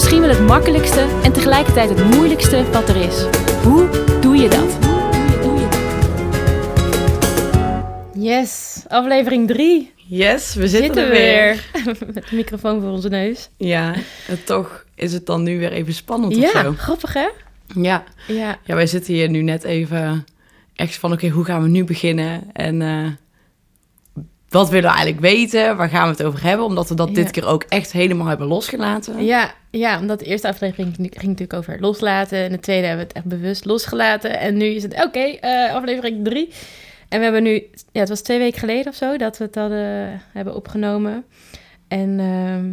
Misschien wel het makkelijkste en tegelijkertijd het moeilijkste wat er is. Hoe doe je dat? Yes, aflevering 3. Yes, we zitten, Zitten er we weer. weer. Met de microfoon voor onze neus. Ja, en toch is het dan nu weer even spannend of Ja, zo. grappig hè? Ja. Ja. ja, wij zitten hier nu net even echt van... oké, hoe gaan we nu beginnen? En eh, wat willen we eigenlijk weten? Waar gaan we het over hebben? Omdat we dat Ja. dit keer ook echt helemaal hebben losgelaten. Ja, ja, omdat de eerste aflevering ging, ging natuurlijk over loslaten. En de tweede hebben we het echt bewust losgelaten. En nu is het, oké, eh, aflevering drie. En we hebben nu, ja, het was twee weken geleden of zo dat we het hadden, hebben opgenomen. En ehm,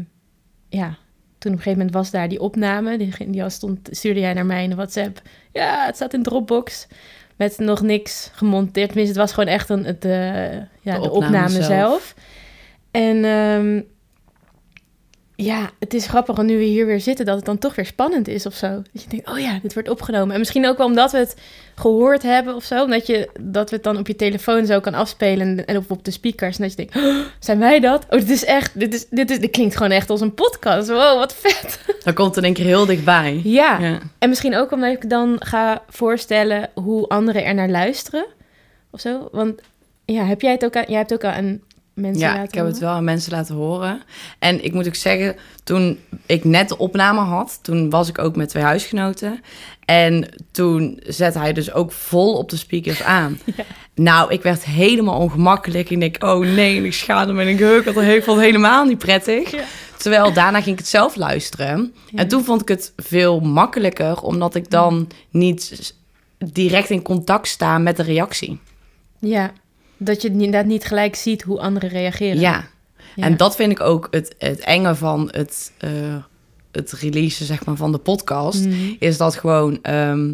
ja, toen op een gegeven moment was daar die opname. Die, die stond, stuurde jij naar mij in de WhatsApp. Ja, het staat in Dropbox. Met nog niks gemonteerd. Tenminste, het was gewoon echt een, het, eh, ja, de, opname opname zelf. zelf. En ehm, ja, het is grappig nu we hier weer zitten, dat het dan toch weer spannend is of zo. Dat je denkt, oh ja, dit wordt opgenomen. En misschien ook wel omdat we het gehoord hebben of zo. Omdat je, dat we het dan op je telefoon zo kan afspelen en of op de speakers. En dat je denkt, oh, zijn wij dat? Oh, dit is echt, dit, is, dit, is, dit klinkt gewoon echt als een podcast. Wow, wat vet. Dan komt het in één keer heel dichtbij. Ja, Ja. en misschien ook omdat ik dan ga voorstellen hoe anderen er naar luisteren of zo. Want ja, heb jij het ook aan, jij hebt ook aan mensen Ja, laten ik heb het wel aan mensen laten horen. En ik moet ook zeggen, toen ik net de opname had, toen was ik ook met twee huisgenoten. En toen zette hij dus ook vol op de speakers aan. Ja. Nou, ik werd helemaal ongemakkelijk. Ik denk, oh nee, ik schaamde me en ik heuk, vond het helemaal niet prettig. Ja. Terwijl daarna ging ik het zelf luisteren. Ja. En toen vond ik het veel makkelijker, omdat ik dan niet direct in contact sta met de reactie. Ja, dat je inderdaad niet gelijk ziet hoe anderen reageren. Ja. Ja. En dat vind ik ook het, het enge van het, eh, het releasen zeg maar, van de podcast. Mhm. Is dat gewoon... ehm,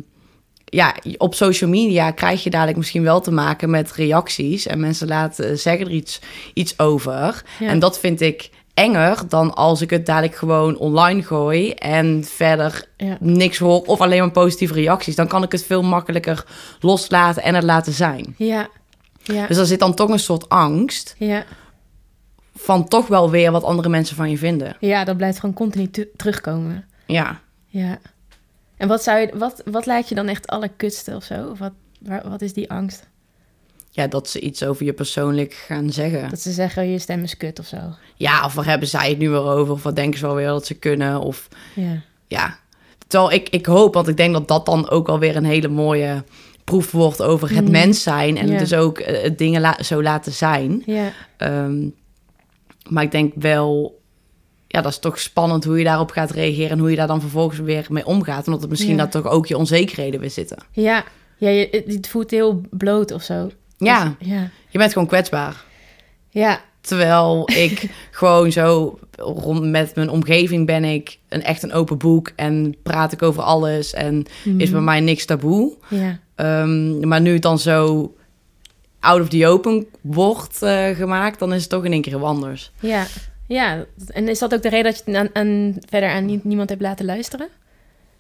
ja, op social media krijg je dadelijk misschien wel te maken met reacties. En mensen laten zeggen er iets, iets over. Ja. En dat vind ik enger dan als ik het dadelijk gewoon online gooi... en verder Ja. niks hoor of alleen maar positieve reacties. Dan kan ik het veel makkelijker loslaten en het laten zijn. Ja. Ja. Dus er zit dan toch een soort angst ja. van toch wel weer wat andere mensen van je vinden. ja, dat blijft gewoon continu terugkomen. Ja. Ja. En wat, zou je, wat, wat lijkt je dan echt allerkutste of zo? Of wat, waar, wat is die angst? ja, dat ze iets over je persoonlijk gaan zeggen. Dat ze zeggen, je stem is kut of zo. Ja, of waar hebben zij het nu weer over? Of wat denken ze wel weer dat ze kunnen? Of Ja. ja. Terwijl ik, ik hoop, want ik denk dat dat dan ook alweer een hele mooie proef wordt over het Mhm. mens zijn. En dus ook eh, dingen la- zo laten zijn. Ehm, maar ik denk wel, ja, dat is toch spannend hoe je daarop gaat reageren. En hoe je daar dan vervolgens weer mee omgaat. Omdat het misschien dat toch ook je onzekerheden weer zitten. Ja. Ja, je, het- voelt heel bloot of zo. Ja, Dus- ja. je bent gewoon kwetsbaar. Ja. Terwijl ik gewoon zo rond met mijn omgeving ben ik een, echt een open boek en praat ik over alles en is bij Mhm. mij niks taboe. Ja. Ehm, maar nu het dan zo out of the open wordt eh, gemaakt, dan is het toch in één keer heel anders. Ja. Ja. En is dat ook de reden dat je het aan, aan- verder aan nie- niemand hebt laten luisteren?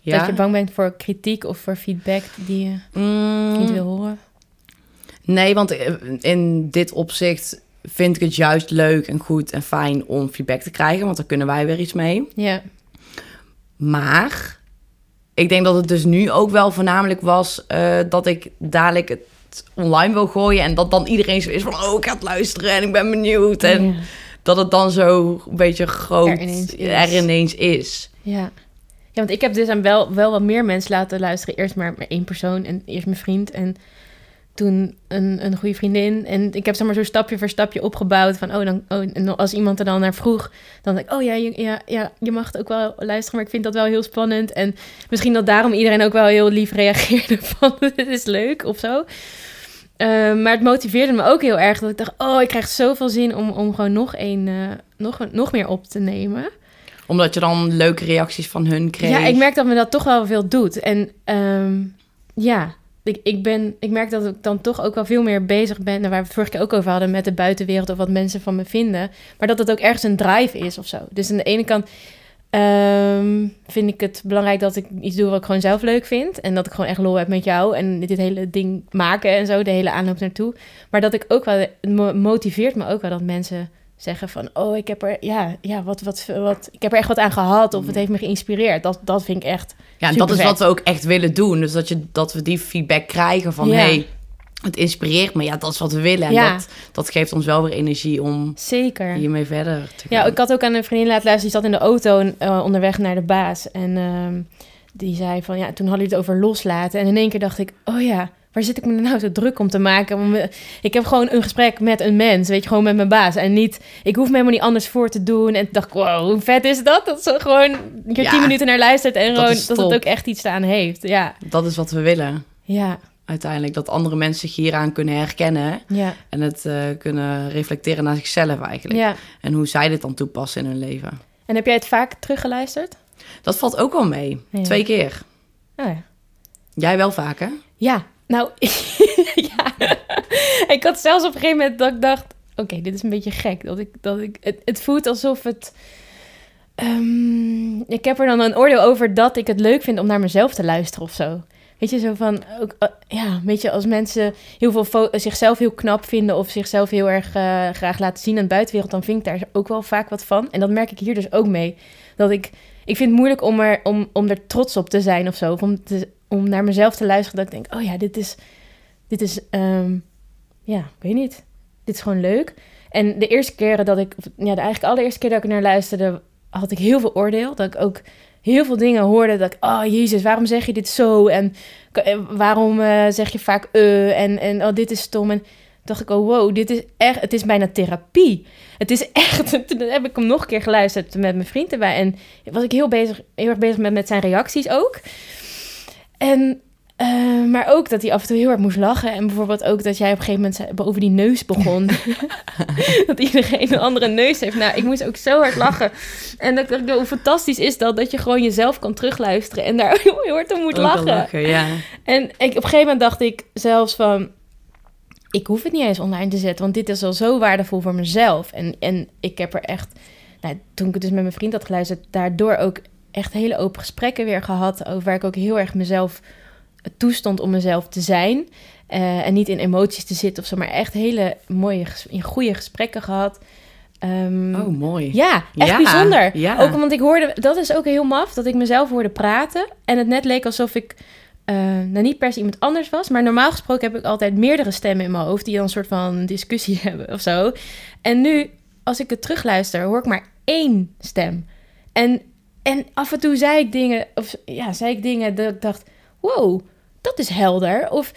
Ja. Dat je bang bent voor kritiek of voor feedback die je Mm, niet wil horen? nee, want eh, in dit opzicht vind ik het juist leuk en goed en fijn om feedback te krijgen, want daar kunnen wij weer iets mee. Ja. Maar ik denk dat het dus nu ook wel voornamelijk was eh, dat ik dadelijk het online wil gooien. En dat dan iedereen zo is van, oh, ik ga het luisteren en ik ben benieuwd. En Ja. dat het dan zo een beetje groot Er ineens is. er ineens is. Ja. Ja, want ik heb dus aan wel, wel wat meer mensen laten luisteren. Eerst maar, maar één persoon en eerst mijn vriend. En toen een, een goede vriendin. En ik heb zeg maar zo stapje voor stapje opgebouwd. Van, oh, dan, oh, en als iemand er dan naar vroeg, dan dacht ik, oh ja je, ja, ja, je mag het ook wel luisteren. Maar ik vind dat wel heel spannend. En misschien dat daarom iedereen ook wel heel lief reageerde van, dit is leuk of zo. Eh, maar het motiveerde me ook heel erg dat ik dacht, oh, ik krijg zoveel zin om, om gewoon nog, een, eh, nog, nog meer op te nemen. Omdat je dan leuke reacties van hun kreeg. Ja, ik merk dat me dat toch wel veel doet. En ehm, ja, ik, ik, ben, ik merk dat ik dan toch ook wel veel meer bezig ben... waar we het vorige keer ook over hadden met de buitenwereld... of wat mensen van me vinden. Maar dat het ook ergens een drive is of zo. Dus aan de ene kant ehm, vind ik het belangrijk dat ik iets doe... wat ik gewoon zelf leuk vind. En dat ik gewoon echt lol heb met jou. En dit hele ding maken en zo, de hele aanloop naartoe. Maar dat ik ook wel... Het mo- motiveert me ook wel dat mensen zeggen van... oh, ik heb er, ja, ja, wat, wat, wat, ik heb er echt wat aan gehad... of het heeft me geïnspireerd. Dat, dat vind ik echt Ja, en dat is wat we ook echt willen doen. Dus dat, je, dat we die feedback krijgen van... Ja. hey, het inspireert me. Ja, dat is wat we willen. En Ja. dat, dat geeft ons wel weer energie om Zeker. hiermee verder te gaan. Ja, ik had ook aan een vriendin laten luisteren. Die zat in de auto eh, onderweg naar de baas. En ehm, die zei van, ja, toen hadden jullie het over loslaten. En in één keer dacht ik, oh ja, waar zit ik me nou zo druk om te maken? Ik heb gewoon een gesprek met een mens, weet je, gewoon met mijn baas. En niet, ik hoef me helemaal niet anders voor te doen. En dacht ik, wow, hoe vet is dat? Dat ze gewoon je Ja, tien minuten naar luistert en dat gewoon dat het ook echt iets aan heeft. Ja, Dat is wat we willen. ja, Uiteindelijk. Dat andere mensen zich hieraan kunnen herkennen. ja, En het eh, kunnen reflecteren naar zichzelf eigenlijk. ja. En hoe zij dit dan toepassen in hun leven. En heb jij het vaak teruggeluisterd? Dat valt ook wel mee. Ja. Twee keer. Oh ja. Jij wel vaak, hè? Ja, nou, ja. Ik had zelfs op een gegeven moment dat ik dacht... Oké, dit is een beetje gek. Dat ik, dat ik, het, het voelt alsof het... ehm, ik heb er dan een oordeel over dat ik het leuk vind om naar mezelf te luisteren of zo. Weet je, zo van... Ook, eh, ja, weet je, als mensen heel veel zichzelf heel knap vinden... of zichzelf heel erg eh, graag laten zien aan de buitenwereld... dan vind ik daar ook wel vaak wat van. En dat merk ik hier dus ook mee. Dat ik... Ik vind het moeilijk om er, om, om er trots op te zijn of zo. Of om, te, om naar mezelf te luisteren. Dat ik denk, oh ja, dit is... Dit is... ehm, ja, ik weet niet. Dit is gewoon leuk. En de eerste keren dat ik... Ja, de eigenlijk allereerste keer dat ik naar luisterde... had ik heel veel oordeel. Dat ik ook heel veel dingen hoorde. Dat ik, oh jezus, waarom zeg je dit zo? En eh, waarom eh, zeg je vaak eh? En, en oh, dit is stom. En dacht ik, oh wow, dit is echt... Het is bijna therapie. Het is echt... Toen heb ik hem nog een keer geluisterd met mijn vriend erbij. En was ik heel, bezig, heel erg bezig met, met zijn reacties ook. En... eh, maar ook dat hij af en toe heel erg moest lachen. En bijvoorbeeld ook dat jij op een gegeven moment over die neus begon. dat iedereen een andere neus heeft. Nou, ik moest ook zo hard lachen. En dat ik dacht, hoe fantastisch is dat, dat je gewoon jezelf kan terugluisteren en daar heel hard om moet Ook lachen. ja. En ik, op een gegeven moment dacht ik zelfs van, ik hoef het niet eens online te zetten, want dit is al zo waardevol voor mezelf. En, en ik heb er echt, nou, toen ik het dus met mijn vriend had geluisterd, daardoor ook echt hele open gesprekken weer gehad, over waar ik ook heel erg mezelf toestond om mezelf te zijn. Eh, en niet in emoties te zitten of zo, maar echt hele mooie, goede gesprekken gehad. Ehm, Oh, mooi. ja, echt Ja, bijzonder. ja. Ook want ik hoorde, dat is ook heel maf, dat ik mezelf hoorde praten. En het net leek alsof ik, eh, nou niet per se iemand anders was. Maar normaal gesproken heb ik altijd meerdere stemmen in mijn hoofd die dan een soort van discussie hebben of zo. En nu, als ik het terugluister, hoor ik maar één stem. En, en af en toe zei ik dingen, of ja, zei ik dingen dat ik dacht, wow, dat is helder. Of,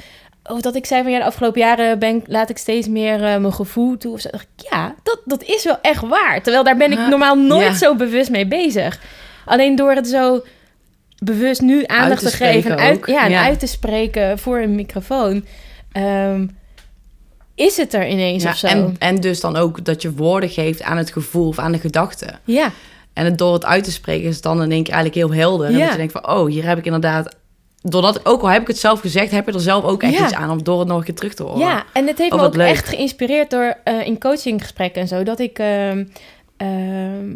of dat ik zei van ja, de afgelopen jaren ben, laat ik steeds meer eh, mijn gevoel toe. Of zo. Dacht ik, ja, dat, dat is wel echt waar. Terwijl daar ben ik normaal nooit ja. zo bewust mee bezig. Alleen door het zo bewust nu aandacht te te, geven uit, ja, en ja. uit te spreken voor een microfoon, ehm, is het er ineens Ja, of zo. en, en dus dan ook dat je woorden geeft aan het gevoel of aan de gedachte. ja, En het, door het uit te spreken is het dan in één keer eigenlijk heel helder. En Ja. dat je denkt van, oh, hier heb ik inderdaad... Doordat, ook al heb ik het zelf gezegd, heb je er zelf ook echt Ja. iets aan... om door het nog een keer terug te horen. Ja, en het heeft Oh, me wat ook leuk. echt geïnspireerd door eh, in coachinggesprekken en zo. Dat ik ehm, ehm,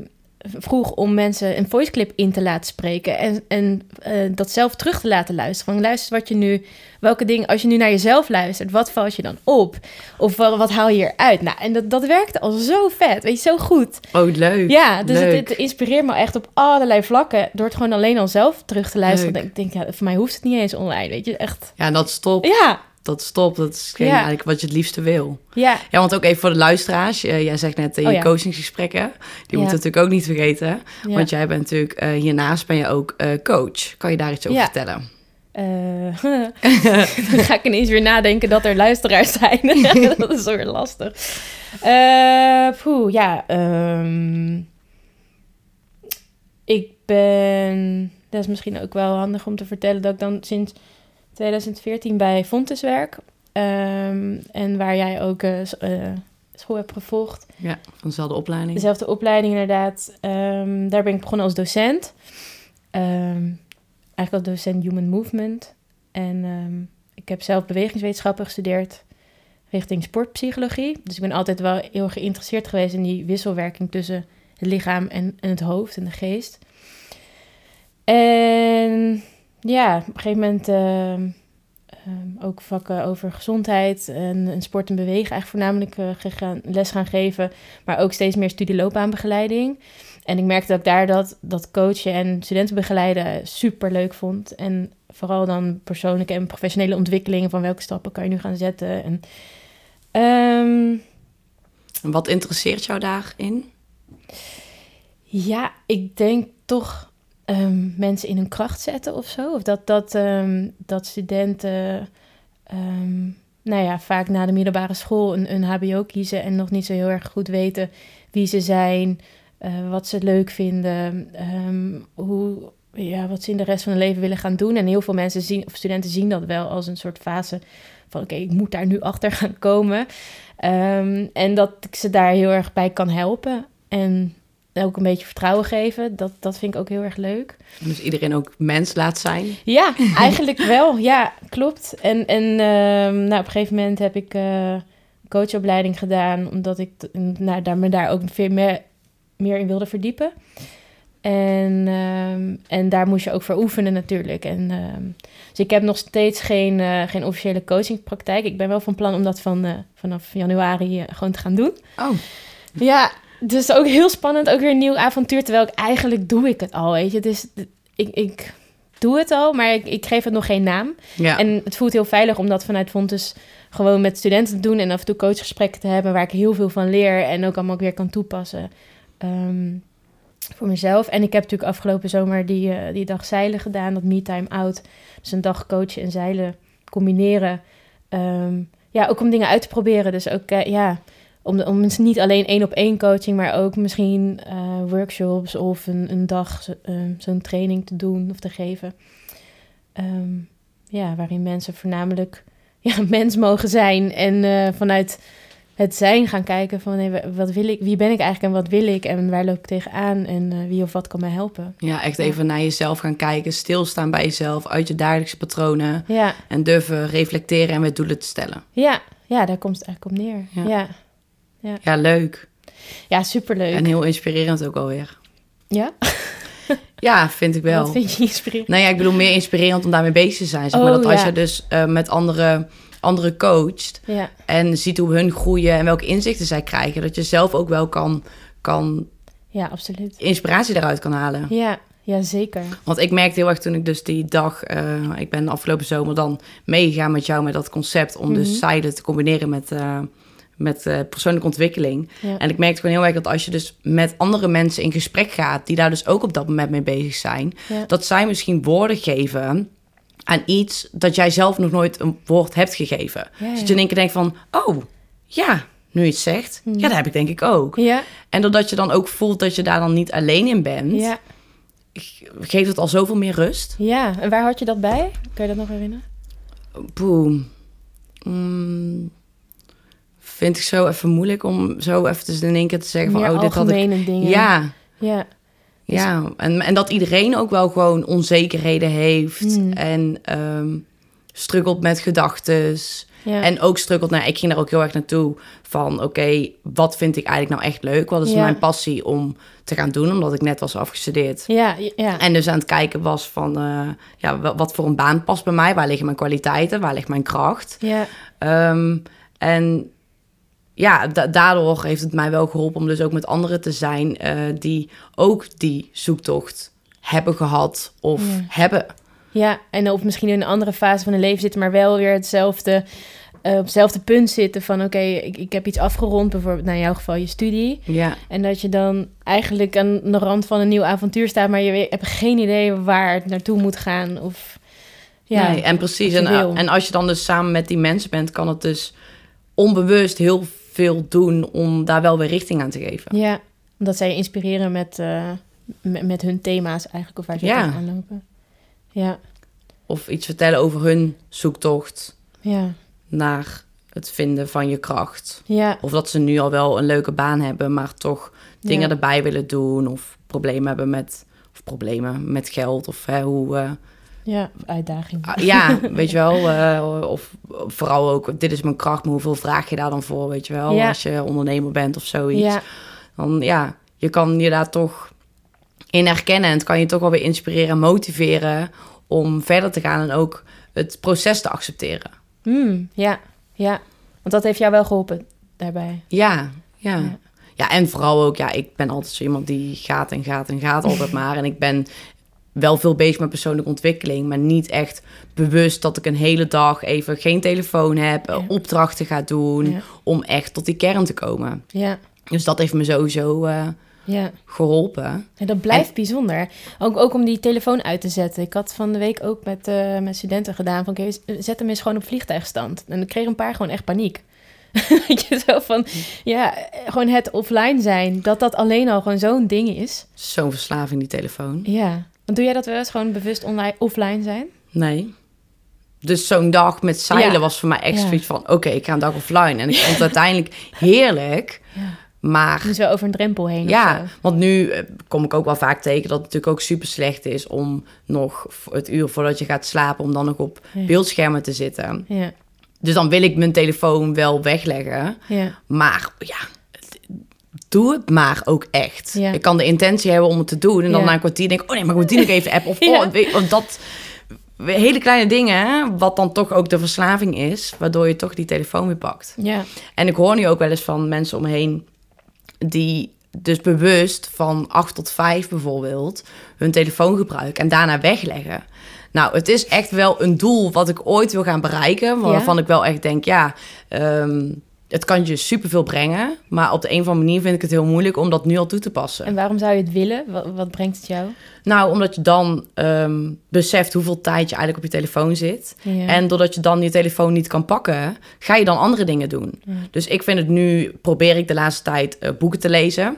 vroeg om mensen een voiceclip in te laten spreken. En, en eh, dat zelf terug te laten luisteren. Van luister wat je nu, welke dingen, als je nu naar jezelf luistert, wat valt je dan op? Of wat, wat haal je eruit? Nou, en dat, dat werkte al zo vet, weet je, zo goed. Oh, leuk. Ja, dus het, Leuk. het inspireert me echt op allerlei vlakken. Door het gewoon alleen al zelf terug te luisteren. Leuk. Ik denk, ja, voor mij hoeft het niet eens online, weet je, echt. Ja, dat stopt. Ja, Dat stopt. Dat is geen, Ja. eigenlijk wat je het liefste wil. ja, Ja, want ook even voor de luisteraars. eh, jij zegt net in Oh je ja. coachingsgesprekken. Die Ja. moeten natuurlijk ook niet vergeten. Want jij bent natuurlijk... eh, hiernaast ben je ook eh, coach. Kan je daar iets over Ja. vertellen? Eh, dan ga ik ineens weer nadenken dat er luisteraars zijn. dat is weer lastig. Eh poeh, ja. ehm, ik ben... Dat is misschien ook wel handig om te vertellen... dat ik dan sinds 2014 bij Fontes werk. Ehm, en waar jij ook eh, eh, school hebt gevolgd. Ja, van dezelfde opleiding. Dezelfde opleiding inderdaad. Ehm, daar ben ik begonnen als docent. Ehm, eigenlijk als docent Human Movement. En ik heb zelf bewegingswetenschappen gestudeerd richting sportpsychologie. Dus ik ben altijd wel heel geïnteresseerd geweest in die wisselwerking tussen het lichaam en, en het hoofd en de geest. En ja, op een gegeven moment ehm, ehm, ook vakken over gezondheid en, en sport en bewegen eigenlijk voornamelijk eh, gegaan, les gaan geven. Maar ook steeds meer studieloopbaanbegeleiding. En ik merkte dat ik daar dat, dat coachen en studenten begeleiden super leuk vond. En vooral dan persoonlijke en professionele ontwikkelingen van welke stappen kan je nu gaan zetten. En, ehm, En Wat interesseert jou daarin? ja, ik denk toch ehm, mensen in hun kracht zetten of zo. Of dat, dat, ehm, dat studenten ehm, nou ja, vaak na de middelbare school een, een HBO kiezen en nog niet zo heel erg goed weten wie ze zijn, eh, wat ze leuk vinden, hoe, ja, wat ze in de rest van hun leven willen gaan doen. En heel veel mensen zien, of studenten zien dat wel als een soort fase van oké, ik moet daar nu achter gaan komen. En dat ik ze daar heel erg bij kan helpen. En ook een beetje vertrouwen geven. Dat, dat vind ik ook heel erg leuk. Dus iedereen ook mens laat zijn. Ja, eigenlijk wel. Ja, klopt. En, en ehm, nou, op een gegeven moment heb ik eh, coachopleiding gedaan, omdat ik t- nou, daar, me daar ook veel meer, meer in wilde verdiepen. En, ehm, en daar moest je ook voor oefenen natuurlijk. En, ehm, dus ik heb nog steeds geen, eh, geen officiële coachingpraktijk. Ik ben wel van plan om dat van, eh, vanaf januari gewoon te gaan doen. Oh, Ja, dus ook heel spannend. Ook weer een nieuw avontuur. Terwijl ik eigenlijk doe ik het al, weet je. Dus ik, ik doe het al, maar ik, ik geef het nog geen naam. ja. En het voelt heel veilig om dat vanuit Fontes gewoon met studenten te doen. En af en toe coachgesprekken te hebben waar ik heel veel van leer. En ook allemaal weer kan toepassen ehm, voor mezelf. En ik heb natuurlijk afgelopen zomer die, eh, die dag zeilen gedaan. Dat me time out. Dus een dag coachen en zeilen combineren. Ehm, ja, ook om dingen uit te proberen. Dus ook, eh, ja, om, de, om niet alleen één op één coaching, maar ook misschien eh, workshops of een, een dag eh, zo'n training te doen of te geven. Ehm, ja, waarin mensen voornamelijk ja, mens mogen zijn en eh, vanuit het zijn gaan kijken van nee, wat wil ik, wie ben ik eigenlijk en wat wil ik en waar loop ik tegenaan en wie of wat kan mij helpen. ja, echt even naar jezelf gaan kijken. Stilstaan bij jezelf, uit je dagelijkse patronen. Ja, En durven reflecteren en weer doelen te stellen. ja, ja, daar komt het eigenlijk op neer. Ja. Ja, ja. Ja, leuk. ja superleuk. En heel inspirerend ook alweer. ja, Ja, vind ik wel. wat vind je inspirerend? Nou ja, ik bedoel meer inspirerend om daarmee bezig te zijn. Zeg maar Oh, dat als ja. je dus eh, met andere, anderen coacht Ja, en ziet hoe hun groeien en welke inzichten zij krijgen, dat je zelf ook wel kan, kan ja, absoluut. inspiratie daaruit kan halen. Ja, ja, zeker. Want ik merkte heel erg toen ik dus die dag, eh, ik ben afgelopen zomer dan meegegaan met jou met dat concept om dus Mhm. zeilen te combineren met, eh, met eh, persoonlijke ontwikkeling. Ja. En ik merkte gewoon heel erg dat als je dus met andere mensen in gesprek gaat, die daar dus ook op dat moment mee bezig zijn, Ja. dat zij misschien woorden geven aan iets dat jij zelf nog nooit een woord hebt gegeven. Ja, Dus dat je in één keer denkt van, oh, ja, nu je het zegt, Mhm. ja, dat heb ik denk ik ook. Ja, En doordat je dan ook voelt dat je daar dan niet alleen in bent, ja, geeft het al zoveel meer rust. ja. En waar had je dat bij? Kan je dat nog herinneren? Boem. Mm, vind ik zo even moeilijk om zo even in één keer te zeggen van, Meer oh, dit had ik... dingen. Ja, Ja, ja. En, en dat iedereen ook wel gewoon onzekerheden heeft Hmm. en ehm struggelt met gedachtes. ja. En ook struggelt, nou, ik ging daar ook heel erg naartoe van, oké, wat vind ik eigenlijk nou echt leuk? Wat is Ja. mijn passie om te gaan doen, omdat ik net was afgestudeerd. ja, ja. En dus aan het kijken was van, eh, ja, wa- wat voor een baan past bij mij? Waar liggen mijn kwaliteiten? Waar ligt mijn kracht? ja. Ehm, en ja, da- daardoor heeft het mij wel geholpen om dus ook met anderen te zijn eh, die ook die zoektocht hebben gehad of Ja. hebben. Ja, en of misschien in een andere fase van hun leven zitten, maar wel weer hetzelfde, eh, op hetzelfde punt zitten van oké, ik, ik heb iets afgerond, bijvoorbeeld nou in jouw geval je studie. Ja, En dat je dan eigenlijk aan de rand van een nieuw avontuur staat, maar je weet- hebt geen idee waar het naartoe moet gaan. Of ja, nee, en precies. En, wil. en als je dan dus samen met die mensen bent, kan het dus onbewust heel veel doen om daar wel weer richting aan te geven. ja, omdat zij je inspireren met, eh, met, met hun thema's eigenlijk, of waar ze Ja. tegenaan lopen. Ja, Of iets vertellen over hun zoektocht ja, naar het vinden van je kracht. ja. Of dat ze nu al wel een leuke baan hebben, maar toch dingen ja. erbij willen doen. Of problemen hebben met, of problemen met geld. Of hè, hoe. eh, Ja, uitdaging. ah, ja, weet je wel. eh, of vooral ook, dit is mijn kracht, maar hoeveel vraag je daar dan voor? Weet je wel, Ja. als je ondernemer bent of zoiets. Ja, Dan ja, je kan je daar toch in herkennen. En het kan je toch wel weer inspireren en motiveren om verder te gaan. En ook het proces te accepteren. Hmm, ja, ja. Want dat heeft jou wel geholpen daarbij. Ja, ja. Ja. Ja, en vooral ook, ja, ik ben altijd zo iemand die gaat en gaat en gaat altijd maar. En ik ben wel veel bezig met persoonlijke ontwikkeling, maar niet echt bewust dat ik een hele dag even geen telefoon heb, Ja. opdrachten ga doen, Ja. om echt tot die kern te komen. Ja, Dus dat heeft me sowieso eh, ja. geholpen. En dat blijft bijzonder. Ook, ook om die telefoon uit te zetten. Ik had van de week ook met, eh, met studenten gedaan van... oké, zet hem eens gewoon op vliegtuigstand. En ik kreeg een paar gewoon echt paniek. Je, zo van... Ja, gewoon het offline zijn. Dat dat alleen al gewoon zo'n ding is. Zo'n verslaving, die telefoon. Ja. Want doe jij dat wel eens gewoon bewust online, offline zijn? Nee. Dus zo'n dag met zeilen Ja. was voor mij echt Ja. zoiets van... oké, ik ga een dag offline. En ik vond het uiteindelijk heerlijk. Ja. Maar Dus wel over een drempel heen of ja, want nu eh, kom ik ook wel vaak tegen... dat het natuurlijk ook super slecht is... om nog het uur voordat je gaat slapen... om dan nog op beeldschermen te zitten. Ja, Dus dan wil ik mijn telefoon wel wegleggen. ja, Maar ja, doe het maar ook echt. Ja. Ik kan de intentie hebben om het te doen. En dan Ja. na een kwartier denk ik... oh nee, maar ik moet die nog even appen. Of Ja. oh, weet- of dat... Hele kleine dingen, wat dan toch ook de verslaving is... waardoor je toch die telefoon weer pakt. ja. En ik hoor nu ook wel eens van mensen om me heen... die dus bewust van 8 tot 5 bijvoorbeeld... hun telefoon gebruiken en daarna wegleggen. Nou, het is echt wel een doel wat ik ooit wil gaan bereiken... waarvan ik wel echt denk, ja... ehm, het kan je superveel brengen... maar op de een of andere manier vind ik het heel moeilijk... om dat nu al toe te passen. En waarom zou je het willen? Wat, wat brengt het jou? Nou, omdat je dan ehm, beseft hoeveel tijd je eigenlijk op je telefoon zit... Ja. En doordat je dan je telefoon niet kan pakken, ga je dan andere dingen doen. Ja. Dus ik vind het nu, probeer ik de laatste tijd eh, boeken te lezen.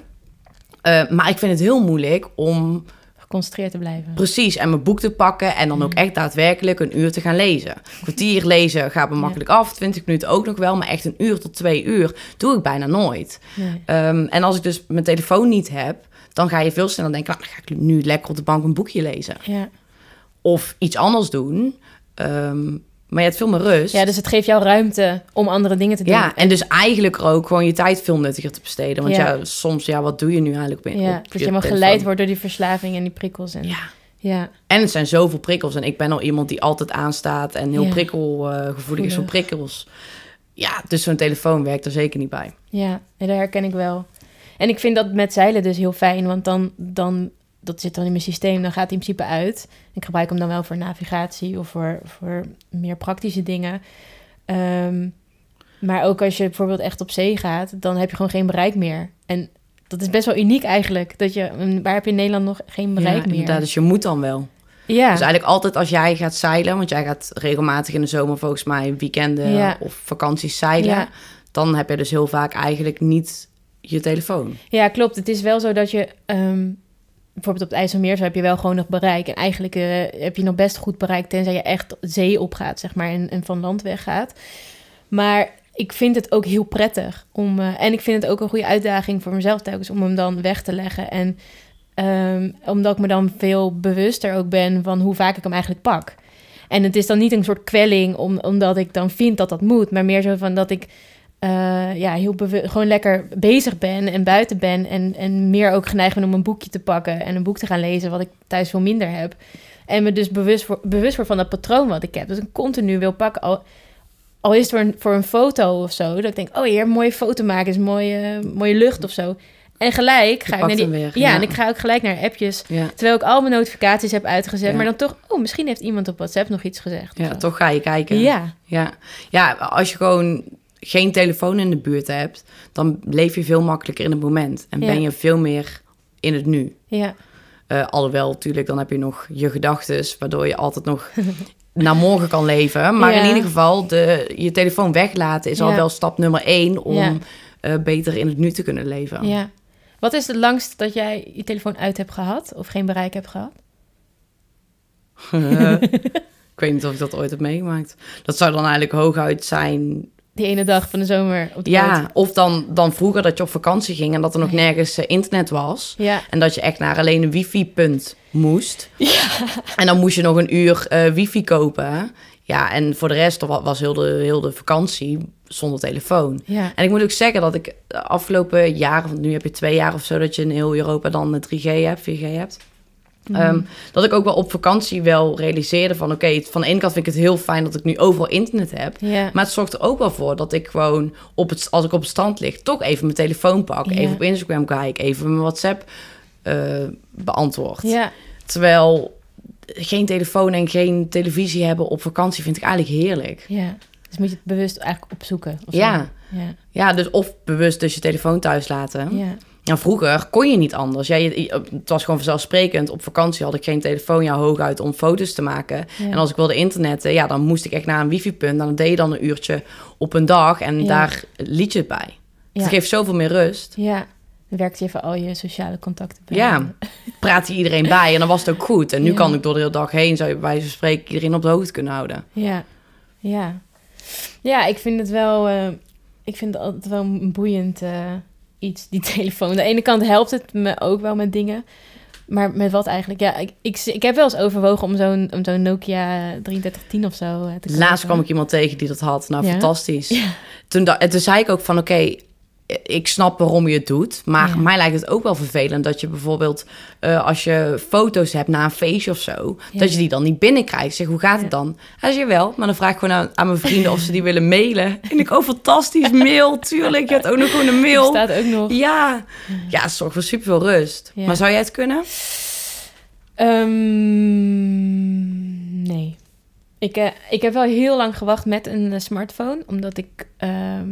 Eh, maar ik vind het heel moeilijk om Geconcentreerd te blijven. precies en mijn boek te pakken en dan ook echt daadwerkelijk een uur te gaan lezen. Kwartier lezen gaat me Ja. makkelijk af, 20 minuten ook nog wel, maar echt een uur tot twee uur doe ik bijna nooit. Nee. Ehm, en als ik dus mijn telefoon niet heb, dan ga je veel sneller denken, nou, dan ga ik nu lekker op de bank een boekje lezen. Ja. Of iets anders doen. Ehm, maar je hebt veel meer rust. ja, dus het geeft jou ruimte om andere dingen te doen. Ja, en dus eigenlijk ook gewoon je tijd veel nuttiger te besteden. Want ja, Ja. soms, ja, wat doe je nu eigenlijk op, Ja, op dat je helemaal geleid wordt door die verslaving en die prikkels. En, Ja. ja. En het zijn zoveel prikkels. En ik ben al iemand die altijd aanstaat en heel Ja. prikkelgevoelig is voor prikkels. Ja, dus zo'n telefoon werkt er zeker niet bij. Ja, nee, dat herken ik wel. En ik vind dat met zeilen dus heel fijn, want dan, dan dat zit dan in mijn systeem, dan gaat hij in principe uit. Ik gebruik hem dan wel voor navigatie of voor, voor meer praktische dingen. Ehm, maar ook als je bijvoorbeeld echt op zee gaat, dan heb je gewoon geen bereik meer. En dat is best wel uniek eigenlijk. Dat je, waar heb je in Nederland nog geen bereik ja, meer? inderdaad. Dus je moet dan wel. Ja, Dus eigenlijk altijd als jij gaat zeilen, want jij gaat regelmatig in de zomer volgens mij weekenden Ja. of vakanties zeilen, Ja. dan heb je dus heel vaak eigenlijk niet je telefoon. Ja, klopt. Het is wel zo dat je... ehm, bijvoorbeeld op het IJsselmeer heb je wel gewoon nog bereik. En eigenlijk eh, heb je nog best goed bereik... tenzij je echt zee opgaat, zeg maar... en, en van land weggaat. Maar ik vind het ook heel prettig om... eh, en ik vind het ook een goede uitdaging voor mezelf telkens... om hem dan weg te leggen. En ehm, omdat ik me dan veel bewuster ook ben... van hoe vaak ik hem eigenlijk pak. En het is dan niet een soort kwelling... Om, omdat ik dan vind dat dat moet... maar meer zo van dat ik eh, ja, heel gewoon lekker bezig ben en buiten ben. En, en meer ook geneigd ben om een boekje te pakken en een boek te gaan lezen, wat ik thuis veel minder heb. En me dus bewust, voor, bewust word van dat patroon wat ik heb. Dus ik continu wil pakken. Al, al is het voor een, voor een foto of zo. Dat ik denk, oh hier, een mooie foto maken is mooie, mooie lucht of zo. En gelijk ga ik naar die. weer, ja, ja. en ik ga ook gelijk naar appjes. Ja, Terwijl ik al mijn notificaties heb uitgezet. Ja. Maar dan toch, oh, misschien heeft iemand op WhatsApp nog iets gezegd. ja toch ga je kijken. Ja, Ja. ja, als je gewoon geen telefoon in de buurt hebt, dan leef je veel makkelijker in het moment. En Ja. ben je veel meer in het nu. ja, Eh alhoewel, natuurlijk, dan heb je nog je gedachten, waardoor je altijd nog naar morgen kan leven. Maar Ja. in ieder geval, de, je telefoon weglaten is al wel stap nummer één om Ja. eh, beter in het nu te kunnen leven. ja. Wat is het langst dat jij je telefoon uit hebt gehad? Of geen bereik hebt gehad? ik weet niet of ik dat ooit heb meegemaakt. Dat zou dan eigenlijk hooguit zijn Die ene dag van de zomer op de Ja, boot. of dan, dan vroeger dat je op vakantie ging en dat er nog nergens eh, internet was. Ja, En dat je echt naar alleen een wifi-punt moest. En dan moest je nog een uur eh, wifi kopen. Ja, en voor de rest wa- was heel de, heel de vakantie zonder telefoon. ja, En ik moet ook zeggen dat ik de afgelopen jaren, want nu heb je twee jaar of zo... dat je in heel Europa dan eh, 3G hebt, 4G hebt. Mhm. Ehm, dat ik ook wel op vakantie wel realiseerde van... oké, van de ene kant vind ik het heel fijn dat ik nu overal internet heb. Maar het zorgt er ook wel voor dat ik gewoon, op het, als ik op het stand lig... toch even mijn telefoon pak, even op Instagram kijk... even mijn WhatsApp eh, beantwoord. Terwijl geen telefoon en geen televisie hebben op vakantie... vind ik eigenlijk heerlijk. ja. Dus moet je het bewust eigenlijk opzoeken. Ja. Ja, Ja, dus of bewust dus je telefoon thuis laten... ja. Vroeger kon je niet anders. Ja, je, het was gewoon vanzelfsprekend. Op vakantie had ik geen telefoon, ja, hooguit om foto's te maken. Ja. En als ik wilde internetten, ja, dan moest ik echt naar een wifi-punt. Dan deed je dan een uurtje op een dag en Ja. daar liet je het bij. Ja. Het geeft zoveel meer rust. Ja, dan werkt je even al je sociale contacten bij. Ja, praat je iedereen bij en dan was het ook goed. En nu kan ik door de hele dag heen, zou je bij wijze van spreken, iedereen op de hoogte kunnen houden. Ja, ja. Ja, ik vind het wel, eh, ik vind het altijd wel een boeiend eh, iets, die telefoon. Aan de ene kant helpt het me ook wel met dingen. Maar met wat eigenlijk? Ja, ik, ik, ik heb wel eens overwogen om zo'n om zo'n Nokia 3310 of zo eh, te kopen. Laatst kwam ik iemand tegen die dat had. Nou, Ja. fantastisch. Ja. Toen, da- en toen zei ik ook van, oké, ik snap waarom je het doet. Maar Ja. mij lijkt het ook wel vervelend dat je bijvoorbeeld... eh, als je foto's hebt na een feestje of zo... Ja. dat je die dan niet binnenkrijgt. Zeg, hoe gaat Ja. het dan? Hij zei, wel. Maar dan vraag ik gewoon aan, aan mijn vrienden of ze die willen mailen. En ik, oh, fantastisch, mail. Tuurlijk, je hebt ook nog gewoon een mail. staat ook nog. Ja, ja, het zorgt voor superveel rust. Ja. Maar zou jij het kunnen? Ehm, nee. Ik, eh, ik heb wel heel lang gewacht met een eh, smartphone, omdat ik ehm,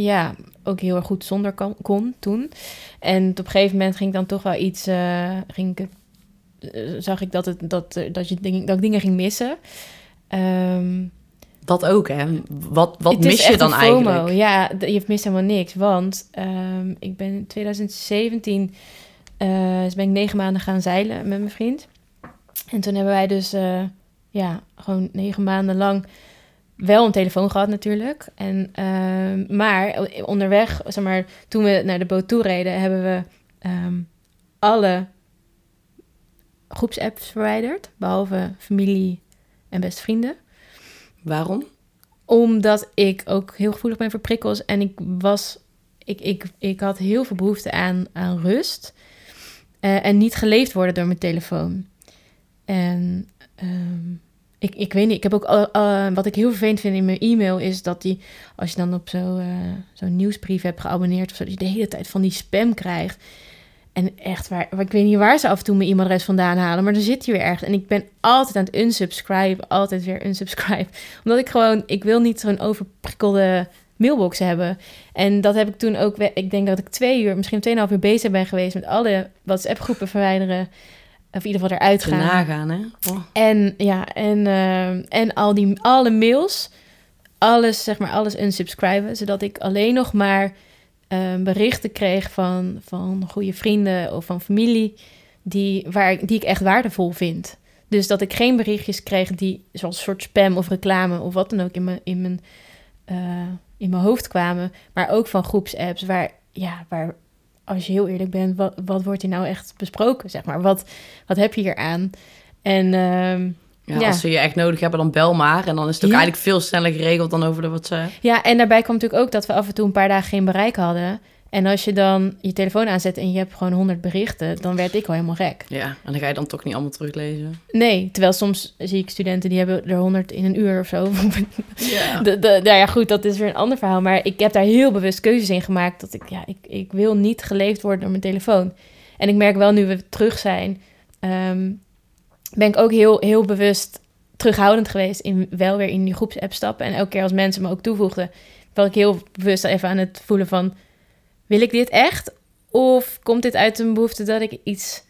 ja, ook heel erg goed zonder kon toen. En op een gegeven moment ging ik dan toch wel iets, eh, ging ik, eh, zag ik dat, het, dat, er- dat, je dat ik dingen ging missen. Ehm, Dat ook, hè? Wat, wat mis je dan eigenlijk? Ja, je mist helemaal niks. Want ehm, ik ben in 2017 eh, dus ben ik negen maanden gaan zeilen met mijn vriend. En toen hebben wij dus eh, ja, gewoon negen maanden lang wel een telefoon gehad natuurlijk. En, ehm, maar onderweg, zeg maar, toen we naar de boot toe reden, hebben we ehm, alle groepsapps verwijderd. Behalve familie en beste vrienden Waarom? omdat ik ook heel gevoelig ben voor prikkels. En ik was. Ik, ik, ik had heel veel behoefte aan, aan rust. eh, en niet geleefd worden door mijn telefoon. En ehm, ik, ik weet niet. Ik heb ook. al- wat ik heel vervelend vind in mijn e-mail is dat die. Als je dan op eh, zo'n nieuwsbrief hebt geabonneerd of zo. Dat je de hele tijd van die spam krijgt. En echt waar. Ik weet niet waar ze af en toe mijn e-mailadres vandaan halen. Maar dan zit hij weer ergens. En ik ben altijd aan het unsubscribe. Altijd weer unsubscribe omdat ik gewoon, ik wil niet zo'n overprikkelde mailbox hebben. En dat heb ik toen ook, ik denk dat ik twee uur, misschien tweeënhalf uur bezig ben geweest met alle WhatsApp-groepen verwijderen. Of in ieder geval eruit gaan. nagaan, hè? Oh. En ja, en, eh, en al die, alle mails, alles, zeg maar, alles unsubscriben. Zodat ik alleen nog maar eh, berichten kreeg van, van goede vrienden of van familie die, waar, ik- die ik echt waardevol vind. Dus dat ik geen berichtjes kreeg die zoals een soort spam of reclame of wat dan ook in mijn, in mijn, eh, in mijn hoofd kwamen. Maar ook van groepsapps waar, ja, waar als je heel eerlijk bent, wat, wat wordt hier nou echt besproken? Zeg maar, wat, wat heb je hier aan? En ehm, Ja, Ja. Als ze je echt nodig hebben, dan bel maar. En dan is het ook Ja. eigenlijk veel sneller geregeld dan over de WhatsApp. ja, en daarbij kwam natuurlijk ook dat we af en toe een paar dagen geen bereik hadden. En als je dan je telefoon aanzet en je hebt gewoon 100 berichten, dan werd ik al helemaal gek. Ja, en dan ga je dan toch niet allemaal teruglezen. Nee, terwijl soms zie ik studenten die hebben er 100 in een uur of zo. Ja. De, de, nou ja, goed, dat is weer een ander verhaal. Maar ik heb daar heel bewust keuzes in gemaakt. Dat ik, ja, ik, ik wil niet geleefd worden door mijn telefoon. En ik merk wel, nu we terug zijn, ehm, ben ik ook heel, heel bewust terughoudend geweest in wel weer in die groepsapp stappen. En elke keer als mensen me ook toevoegden, was ik heel bewust even aan het voelen van, wil ik dit echt? Of komt dit uit een behoefte dat ik iets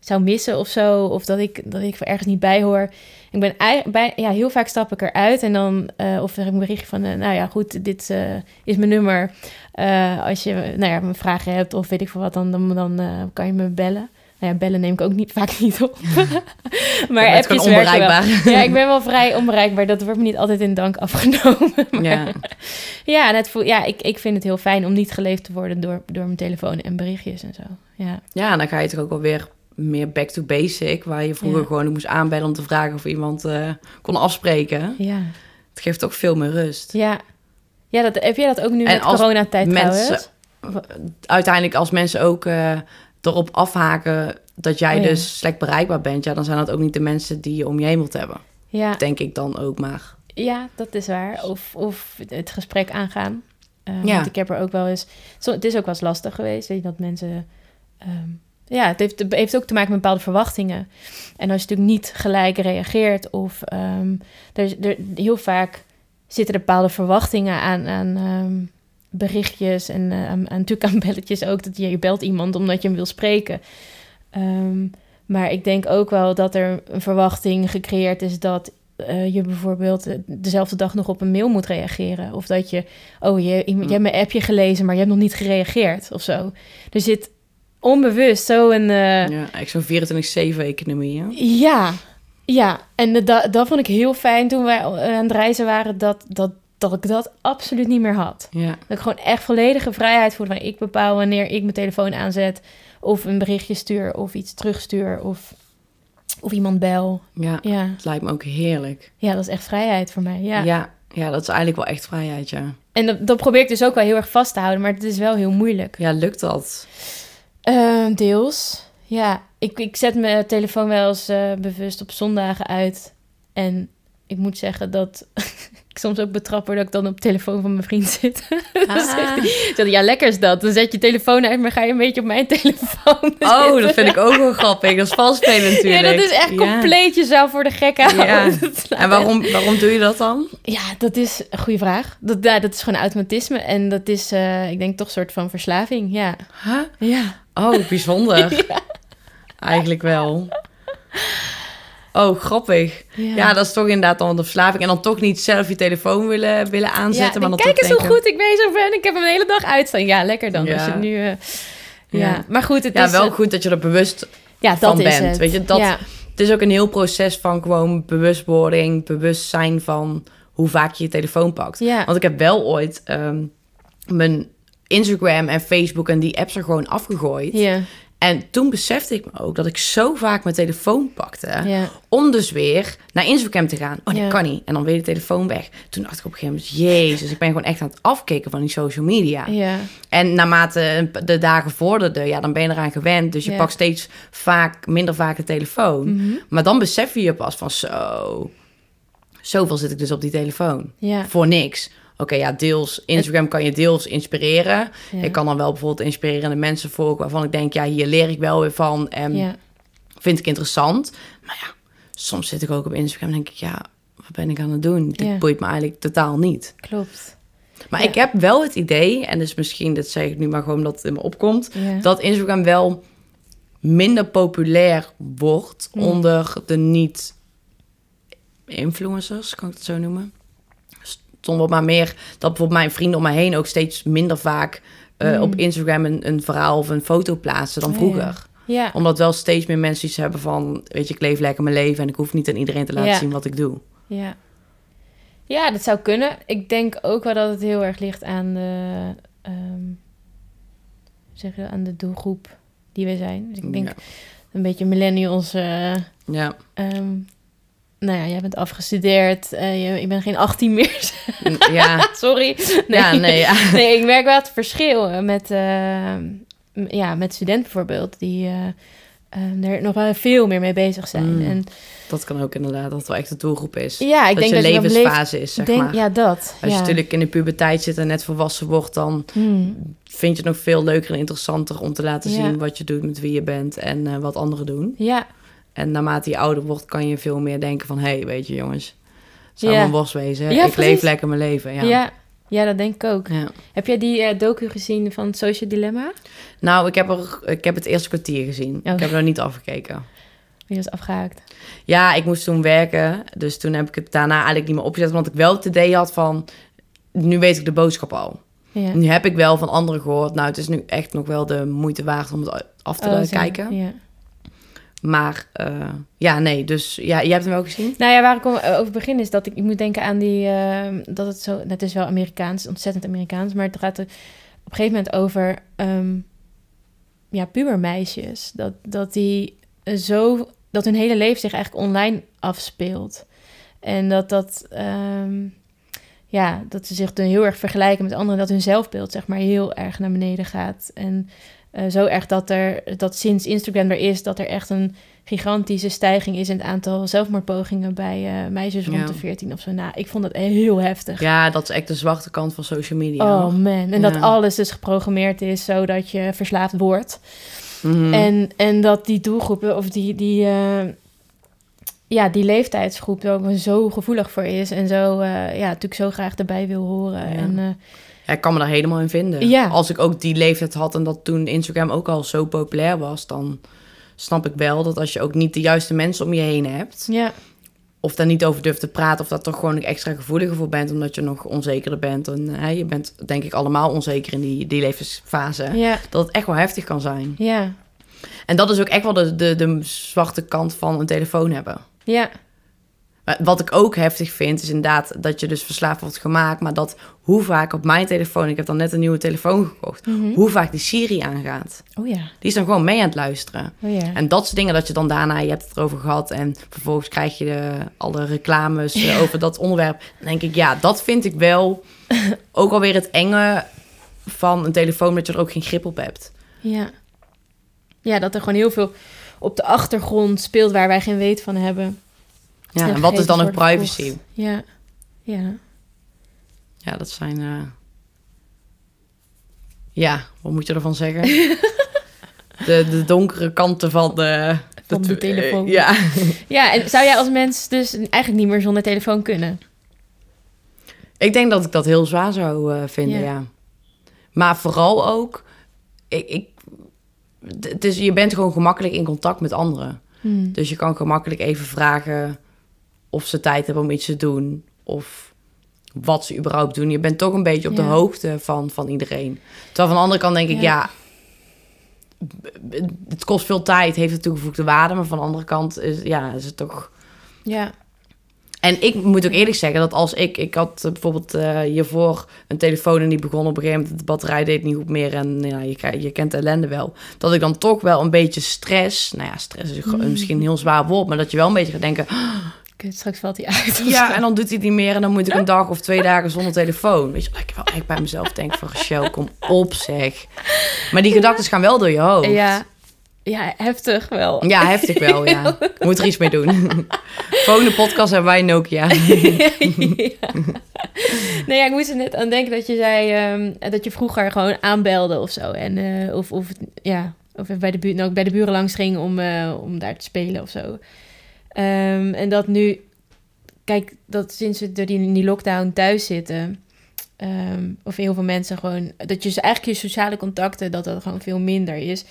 zou missen of zo? Of dat ik, dat ik ergens niet bij hoor? Ik ben bij, ja, heel vaak stap ik eruit en dan, eh, of er een berichtje van, eh, nou ja, goed, dit eh, is mijn nummer. Als je, nou ja, mijn vragen hebt of weet ik veel wat, dan, dan, dan kan je me bellen. Nou ja, bellen neem ik ook niet, vaak niet op. maar bent appjes wel. onbereikbaar. Ja, ik ben wel vrij onbereikbaar. Dat wordt me niet altijd in dank afgenomen. Maar- Ja. ja, en het ja ik, ik vind het heel fijn om niet geleefd te worden door, door mijn telefoon en berichtjes en zo. Ja, ja, en dan ga je toch ook wel weer meer back to basic. Waar je vroeger Ja. gewoon moest aanbellen om te vragen of iemand eh, kon afspreken. ja, Het geeft ook veel meer rust. ja. Ja, dat, heb jij dat ook nu En met coronatijd mensen- trouwens? Uiteindelijk als mensen ook... eh, erop afhaken dat jij Oh ja. dus slecht bereikbaar bent, ja, dan zijn dat ook niet de mensen die je om je heen wilt hebben. Ja, Denk ik dan ook maar. ja, dat is waar. Of, of het gesprek aangaan. Eh, Ja. Want ik heb er ook wel eens... Zo, het is ook wel eens lastig geweest, weet je, dat mensen... ehm, ja, het heeft, het heeft ook te maken met bepaalde verwachtingen. En als je natuurlijk niet gelijk reageert of... ehm, er, er, heel vaak zitten er bepaalde verwachtingen aan, aan ehm, berichtjes... en eh, aan, aan, natuurlijk aan belletjes ook. Dat je, je belt iemand omdat je hem wil spreken. Ehm, maar ik denk ook wel dat er een verwachting gecreëerd is... dat eh, je bijvoorbeeld eh, dezelfde dag nog op een mail moet reageren. Of dat je, oh, je, je hebt mijn appje gelezen, maar je hebt nog niet gereageerd of zo. Er zit onbewust zo een... eh, Ja, ik zo'n 24-7 economie, hè? ja, ja. En dat, dat vond ik heel fijn toen wij eh, aan het reizen waren, dat, dat, dat ik dat absoluut niet meer had. Ja, Dat ik gewoon echt volledige vrijheid voelde. Waar ik bepaal wanneer ik mijn telefoon aanzet. Of een berichtje stuur. Of iets terugstuur. Of, of iemand bel. ja. Ja. Het lijkt me ook heerlijk. ja, dat is echt vrijheid voor mij. Ja. Ja. ja, dat is eigenlijk wel echt vrijheid, ja. En dat, dat probeer ik dus ook wel heel erg vast te houden. Maar het is wel heel moeilijk. Ja, lukt dat? Eh, deels. Ja, ik, ik zet mijn telefoon wel eens eh, bewust op zondagen uit. En ik moet zeggen dat ik soms ook betrap word dat ik dan op de telefoon van mijn vriend zit. Ah. ja, lekker is dat. Dan zet je telefoon uit, maar ga je een beetje op mijn telefoon Oh, zitten. dat vind ik ook wel grappig. Dat is vals spelen natuurlijk. Ja, dat is echt Ja. compleet jezelf voor de gek houden. Ja. En waarom, waarom doe je dat dan? Ja, dat is een goede vraag. Dat, ja, dat is gewoon automatisme. En dat is, eh, ik denk, toch een soort van verslaving. Ja. Huh? Ja. Oh, bijzonder. Eigenlijk wel. Oh, grappig. Ja. dat is toch inderdaad dan de verslaving. En dan toch niet zelf je telefoon willen, willen aanzetten. Ja, maar dan kijk eens hoe goed ik bezig ben. Ik heb hem een hele dag uitstaan. Ja, lekker dan. Ja. Als je nu... eh, ja. Maar goed, het Ja, is... wel goed dat je er bewust ja, dat van is bent. het. Weet je, dat- Ja. Het is ook een heel proces van gewoon bewustwording, bewustzijn van hoe vaak je je telefoon pakt. Ja. Want ik heb wel ooit ehm, mijn Instagram en Facebook en die apps er gewoon afgegooid. Ja, En toen besefte ik me ook dat ik zo vaak mijn telefoon pakte. ja. Om dus weer naar Instagram te gaan. Oh, dat Ja. kan niet. En dan weer de telefoon weg. Toen dacht ik op een gegeven moment, jezus, ik ben gewoon echt aan het afkicken van die social media. Ja, En naarmate de dagen vorderden, ja, dan ben je eraan gewend. Dus je pakt steeds vaak, minder vaak de telefoon. Mhm. Maar dan besef je je pas van zo, zoveel zit ik dus op die telefoon. Voor niks. Oké, ja, deels. Instagram kan je deels inspireren. Ja. Ik kan dan wel bijvoorbeeld inspirerende mensen volgen waarvan ik denk, ja, hier leer ik wel weer van. En ja. vind ik interessant. Maar ja, soms zit ik ook op Instagram en denk ik, ja, wat ben ik aan het doen? Dit Ja. boeit me eigenlijk totaal niet. Klopt. Maar ik heb wel het idee, en dus misschien, dat zeg ik nu maar gewoon dat het in me opkomt, dat Instagram wel minder populair wordt Hmm. onder de niet-influencers, kan ik het zo noemen. Stond maar meer dat bijvoorbeeld mijn vrienden om me heen ook steeds minder vaak eh, Hmm. op Instagram een, een verhaal of een foto plaatsen dan vroeger. Ja. Omdat wel steeds meer mensen iets hebben van, weet je, ik leef lekker mijn leven en ik hoef niet aan iedereen te laten Ja. zien wat ik doe. Ja. ja, dat zou kunnen. Ik denk ook wel dat het heel erg ligt aan de, ehm, zeg je, aan de doelgroep die we zijn. Dus ik denk Ja. een beetje millennials. eh, Ja, ehm, nou ja, jij bent afgestudeerd. eh, je, je bent geen 18 meer. ja, Sorry. Nee. ja, nee, ja. nee, ik merk wel het verschil eh, met, eh, ja, met studenten bijvoorbeeld. Die er nog wel veel meer mee bezig zijn. Mm. En Dat kan ook inderdaad, dat wel echt de doelgroep is. ja, ik dat denk je dat je levensfase is, zeg denk, maar. Ja, dat. Als ja. je natuurlijk in de puberteit zit en net volwassen wordt, dan Hmm. vind je het nog veel leuker en interessanter om te laten zien wat je doet, met wie je bent en wat anderen doen. Ja, En naarmate je ouder wordt, kan je veel meer denken van, hé, hey, weet je jongens, het zou mijn worst wezen. Ja, ik precies. leef lekker mijn leven. Ja. ja. ja. dat denk ik ook. Ja. Heb jij die eh, docu gezien van het Social Dilemma? Nou, ik heb, er, ik heb het eerste kwartier gezien. Oh. Ik heb er nog niet afgekeken. Die was afgehaakt. Ja, ik moest toen werken. Dus toen heb ik het daarna eigenlijk niet meer opgezet. Want ik wel het idee had van... Nu weet ik de boodschap al. Ja. Nu heb ik wel van anderen gehoord. Nou, het is nu echt nog wel de moeite waard om het af te Oh, kijken. Ja. Maar eh, ja, nee. Dus ja, jij hebt hem wel gezien? Nou ja, waar ik om- over begin is dat ik, ik moet denken aan die... eh, dat het zo... Het is wel Amerikaans, ontzettend Amerikaans. Maar het gaat er op een gegeven moment over... ehm, ja, pubermeisjes. Dat, dat die zo... Dat hun hele leven zich eigenlijk online afspeelt. En dat dat... ehm, ja, dat ze zich dan heel erg vergelijken met anderen. Dat hun zelfbeeld, zeg maar, heel erg naar beneden gaat. En Eh, zo erg dat er, dat sinds Instagram er is, dat er echt een gigantische stijging is in het aantal zelfmoordpogingen bij eh, meisjes rond de 14 of zo. Nou, ik vond dat heel heftig. Ja, dat is echt de zwarte kant van social media. Oh man, en Ja. dat alles dus geprogrammeerd is zodat je verslaafd wordt. Mhm. En, en dat die doelgroepen of die, die, eh, ja, die leeftijdsgroep er ook zo gevoelig voor is. En zo, ja, natuurlijk zo graag erbij wil horen. Ja. En, Ja, ik kan me daar helemaal in vinden. Ja. Als ik ook die leeftijd had en dat toen Instagram ook al zo populair was, dan snap ik wel dat als je ook niet de juiste mensen om je heen hebt, ja, of daar niet over durft te praten, of daar toch gewoon extra gevoeliger voor bent, omdat je nog onzekerder bent. En hè, je bent denk ik allemaal onzeker in die, die levensfase. ja, Dat het echt wel heftig kan zijn. ja, En dat is ook echt wel de, de, de zwarte kant van een telefoon hebben. ja, Wat ik ook heftig vind, is inderdaad dat je dus verslaafd wordt gemaakt. Maar dat hoe vaak op mijn telefoon, ik heb dan net een nieuwe telefoon gekocht, Mhm. hoe vaak die Siri aangaat. Oh ja, Die is dan gewoon mee aan het luisteren. oh ja. En dat soort dingen dat je dan daarna, je hebt het erover gehad en vervolgens krijg je de, alle reclames eh, over dat onderwerp. Dan denk ik, ja, dat vind ik wel ook alweer het enge van een telefoon, dat je er ook geen grip op hebt. Ja. ja, dat er gewoon heel veel op de achtergrond speelt waar wij geen weet van hebben. Ja, En wat is dan ook worden privacy? Ja, ja. Ja, dat zijn. eh, Ja, wat moet je ervan zeggen? de, de donkere kanten van de, Van de tw- telefoon. eh, ja. Ja, en zou jij als mens dus eigenlijk niet meer zonder telefoon kunnen? Ik denk dat ik dat heel zwaar zou eh, vinden, Ja. ja. Maar vooral ook, ik, ik, het is, je bent gewoon gemakkelijk in contact met anderen. Hmm. Dus je kan gemakkelijk even vragen of ze tijd hebben om iets te doen. Of wat ze überhaupt doen. Je bent toch een beetje op de hoogte van, van iedereen. Terwijl van de andere kant denk ik, Ja. het kost veel tijd, heeft een toegevoegde waarde. Maar van de andere kant is, ja, is het toch... Ja, En ik moet ook eerlijk zeggen dat als ik... Ik had eh, bijvoorbeeld eh, hiervoor een telefoon en die begon op een gegeven moment... De batterij deed niet goed meer en ja, je, je kent de ellende wel. Dat ik dan toch wel een beetje stress... Nou ja, stress is Mm. misschien een heel zwaar woord... maar dat je wel een beetje gaat denken... kut, straks valt hij uit. Ja, en dan doet hij niet meer en dan moet ik een dag of twee dagen zonder telefoon. Weet je, dat ik wel echt bij mezelf denk van... Rochelle, kom op zeg. Maar die gedachten gaan wel door je hoofd. Ja, ja, heftig wel. Ja, heftig wel, ja. Moet er iets mee doen. Volgende podcast hebben wij Nokia. ja. Nee, ja, ik moest er net aan denken dat je zei ehm, dat je vroeger gewoon aanbelde of zo. En, eh, of, of, ja, of bij de, buurt, nou, bij de buren langs ging om, eh, om daar te spelen of zo. Ehm, en dat nu, kijk, dat sinds we door die, in die lockdown thuis zitten, ehm, of heel veel mensen gewoon, dat je eigenlijk je sociale contacten, dat dat gewoon veel minder is.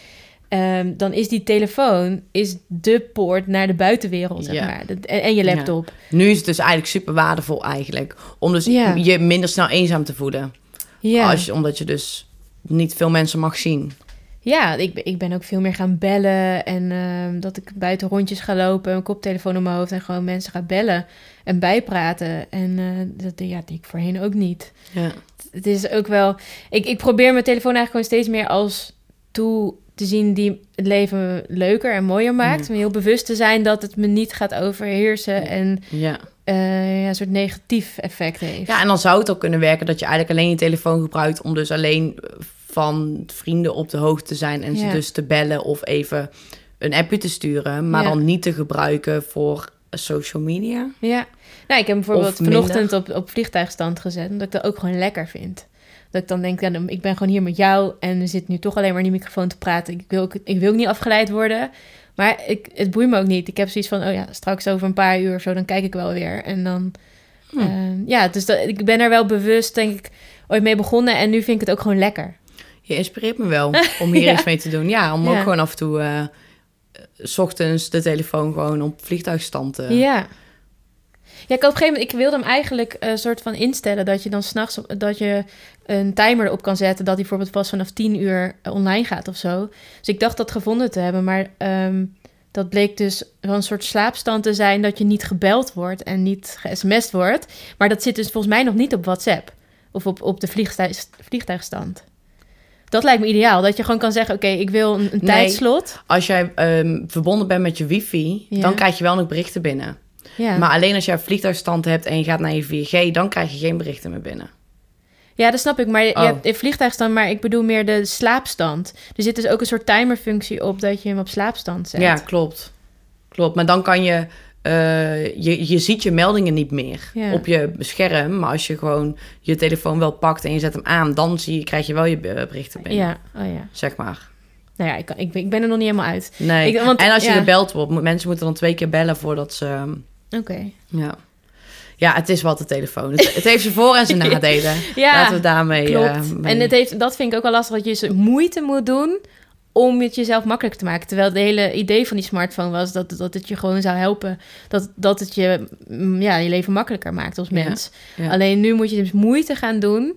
Ehm, dan is die telefoon is de poort naar de buitenwereld, zeg Ja. maar. Dat- En, en je Ja. laptop. Nu is het dus eigenlijk super waardevol eigenlijk. Om dus Ja. je minder snel eenzaam te voelen. Ja. Als omdat je dus niet veel mensen mag zien. Ja, ik, ben- ik ben ook veel meer gaan bellen. En ehm, dat ik buiten rondjes ga lopen, een koptelefoon op mijn hoofd en gewoon mensen ga bellen en bijpraten. En eh, dat ja, deed ik voorheen ook niet. Ja. Het is ook wel. Ik, ik probeer mijn telefoon eigenlijk gewoon steeds meer als tool te zien die het leven leuker en mooier maakt. Mm. Om heel bewust te zijn dat het me niet gaat overheersen en ja. eh, ja, een soort negatief effect heeft. Ja, en dan zou het ook kunnen werken dat je eigenlijk alleen je telefoon gebruikt om dus alleen van vrienden op de hoogte te zijn en ze dus te bellen of even een appje te sturen, maar dan niet te gebruiken voor social media. Ja, nou, ik heb bijvoorbeeld vanochtend op, op vliegtuigstand gezet, omdat ik dat ook gewoon lekker vind. Dat ik dan denk, ja, ik ben gewoon hier met jou en er zit nu toch alleen maar in die microfoon te praten. Ik wil ook, ik wil ook niet afgeleid worden, maar ik, het boeit me ook niet. Ik heb zoiets van, oh ja, straks over een paar uur of zo, dan kijk ik wel weer. En dan, Hm. eh, ja, dus dat, ik ben er wel bewust, denk ik, ooit mee begonnen en nu vind ik het ook gewoon lekker. Je inspireert me wel om hier Ja. iets mee te doen. Ja, om ook gewoon af en toe eh, s ochtends de telefoon gewoon op vliegtuigstand te... Ja. Ja, ik op een gegeven moment, ik wilde hem eigenlijk een soort van instellen dat je dan s'nachts dat je een timer erop kan zetten dat hij bijvoorbeeld pas vanaf 10 uur eh, online gaat of zo. Dus ik dacht dat gevonden te hebben, maar ehm, dat bleek dus wel een soort slaapstand te zijn dat je niet gebeld wordt en niet ge-sms'd wordt. Maar dat zit dus volgens mij nog niet op WhatsApp of op, op de vliegtuig, vliegtuigstand. Dat lijkt me ideaal, dat je gewoon kan zeggen, oké, ik wil een, een Nee. tijdslot. Als jij ehm, verbonden bent met je wifi, Ja. dan krijg je wel nog berichten binnen. Ja. Maar alleen als jij vliegtuigstand hebt en je gaat naar je 4G, dan krijg je geen berichten meer binnen. Ja, dat snap ik. Maar je Oh. hebt in vliegtuigstand, maar ik bedoel meer de slaapstand. Er zit dus ook een soort timerfunctie op dat je hem op slaapstand zet. Ja, klopt. Klopt. Maar dan kan je, eh, je, je ziet je meldingen niet meer op je scherm. Maar als je gewoon je telefoon wel pakt en je zet hem aan, dan zie je, krijg je wel je be- berichten binnen. Ja, oh ja. Zeg maar. Nou ja, ik, kan, ik, ben- ik ben er nog niet helemaal uit. Nee. Ik- want- en als je ja. gebeld wordt, mensen moeten dan twee keer bellen voordat ze. ehm, Oké. Ja. Ja, het is wat de telefoon. Het, het heeft zijn voor- en zijn nadelen. Ja, Laten we daarmee. klopt. eh, mee- En het heeft, dat vind ik ook wel lastig, dat je dus moeite moet doen om het jezelf makkelijk te maken. Terwijl het hele idee van die smartphone was dat, dat het je gewoon zou helpen. Dat, dat het je, mm, ja, je leven makkelijker maakt als mens. ja. Alleen nu moet je dus moeite gaan doen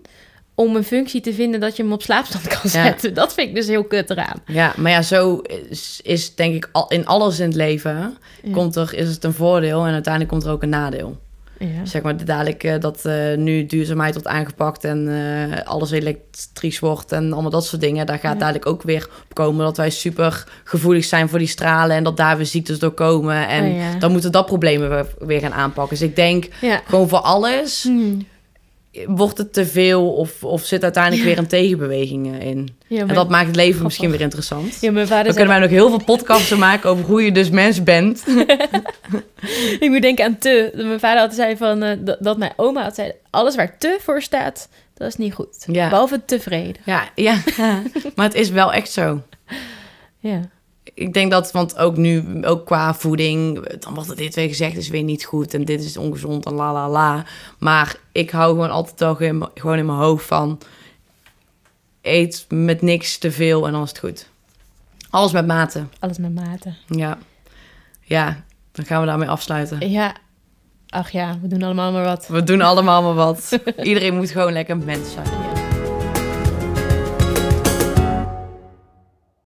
om een functie te vinden dat je hem op slaapstand kan Ja. zetten. Dat vind ik dus heel kut eraan. Ja, maar ja, zo is, is denk ik al, in alles in het leven. Komt er, is het een voordeel en uiteindelijk komt er ook een nadeel. Ja. Zeg maar dadelijk eh, dat eh, nu duurzaamheid wordt aangepakt en eh, alles elektrisch wordt en allemaal dat soort dingen. Daar gaat Ja. dadelijk ook weer op komen dat wij super gevoelig zijn voor die stralen en dat daar weer ziektes door komen. En Oh ja. dan moeten dat problemen weer, weer gaan aanpakken. Dus ik denk gewoon voor alles Hmm. Wordt het te veel of, of zit uiteindelijk weer een tegenbeweging eh, in. Ja, En dat maakt het leven Grappig. misschien weer interessant. ja, mijn vader Dan kunnen wij nog heel veel podcasts maken over hoe je dus mens bent. ik moet denken aan te. Mijn vader altijd zei van, eh, dat, dat mijn oma had zei, alles waar te voor staat, dat is niet goed. Ja. Behalve tevreden. Ja, ja, maar het is wel echt zo. Ja. Ik denk dat, want ook nu, ook qua voeding, dan wordt er dit weer gezegd, is weer niet goed en dit is ongezond en la la la. Maar ik hou gewoon altijd wel mijn- gewoon in mijn hoofd van, eet met niks te veel en dan is het goed. Alles met mate. Alles met mate. Ja. Ja, dan gaan we daarmee afsluiten. Ja. Ach ja, we doen allemaal maar wat. We doen allemaal maar wat. Iedereen moet gewoon lekker mens zijn.